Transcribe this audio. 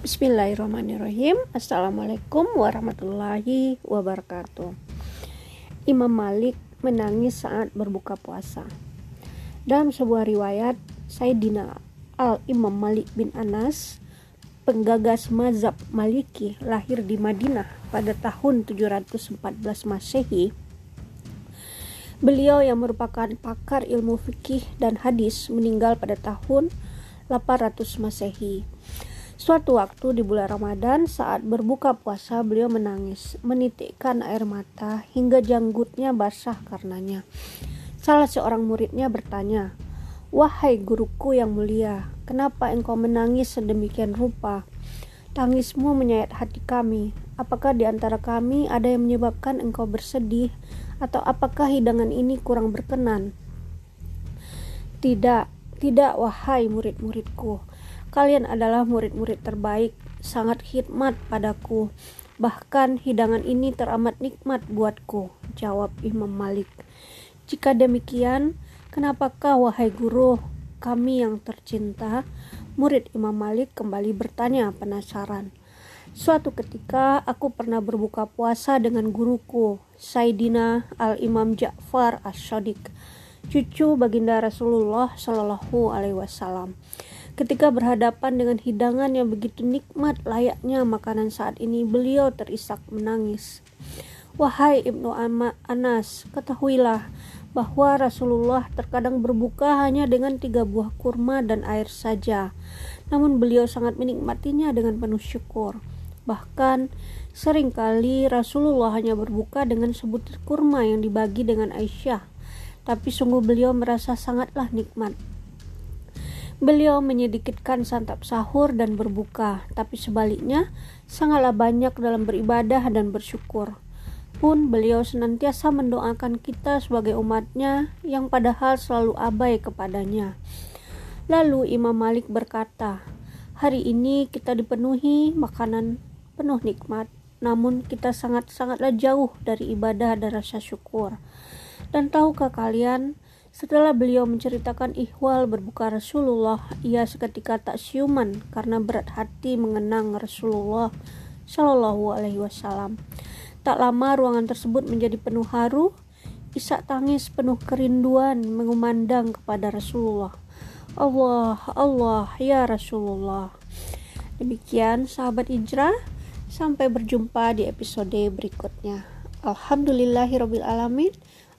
Bismillahirrahmanirrahim. Assalamualaikum warahmatullahi wabarakatuh. Imam Malik menangis saat berbuka puasa. Dalam sebuah riwayat Sayyidina Al-Imam Malik bin Anas Penggagas mazhab Maliki lahir di Madinah pada tahun 714 Masehi. Beliau yang merupakan pakar ilmu fikih dan hadis meninggal pada tahun 800 Masehi Suatu waktu di bulan Ramadan saat berbuka puasa beliau menangis, menitikkan air mata hingga janggutnya basah karenanya. Salah seorang muridnya bertanya, "Wahai guruku yang mulia, kenapa engkau menangis sedemikian rupa? Tangismu menyayat hati kami. Apakah di antara kami ada yang menyebabkan engkau bersedih atau apakah hidangan ini kurang berkenan?" Tidak, tidak wahai murid-muridku Kalian adalah murid-murid terbaik, sangat khidmat padaku. Bahkan hidangan ini teramat nikmat buatku, jawab Imam Malik. Jika demikian, kenapakah wahai guru kami yang tercinta? Murid Imam Malik kembali bertanya penasaran. Suatu ketika aku pernah berbuka puasa dengan guruku, Saidina Al-Imam Ja'far As-Shadiq, cucu baginda Rasulullah Shallallahu alaihi wasallam. Ketika berhadapan dengan hidangan yang begitu nikmat layaknya makanan saat ini, beliau terisak menangis. Wahai Ibnu Anas, ketahuilah bahwa Rasulullah terkadang berbuka hanya dengan tiga buah kurma dan air saja. Namun beliau sangat menikmatinya dengan penuh syukur. Bahkan sering kali Rasulullah hanya berbuka dengan sebutir kurma yang dibagi dengan Aisyah. Tapi sungguh beliau merasa sangatlah nikmat. Beliau menyedikitkan santap sahur dan berbuka, tapi sebaliknya sangatlah banyak dalam beribadah dan bersyukur. Pun beliau senantiasa mendoakan kita sebagai umatnya yang padahal selalu abai kepadanya. Lalu Imam Malik berkata, hari ini kita dipenuhi makanan penuh nikmat, namun kita sangat-sangatlah jauh dari ibadah dan rasa syukur. Dan tahukah kalian, setelah beliau menceritakan ihwal berbuka Rasulullah, ia seketika tak siuman karena berat hati mengenang Rasulullah Shallallahu Alaihi Wasallam. Tak lama ruangan tersebut menjadi penuh haru. Isak tangis penuh kerinduan mengumandang kepada Rasulullah. Allah, Allah, ya Rasulullah. Demikian sahabat hijrah, sampai berjumpa di episode berikutnya. Alhamdulillahirobbilalamin. alamin.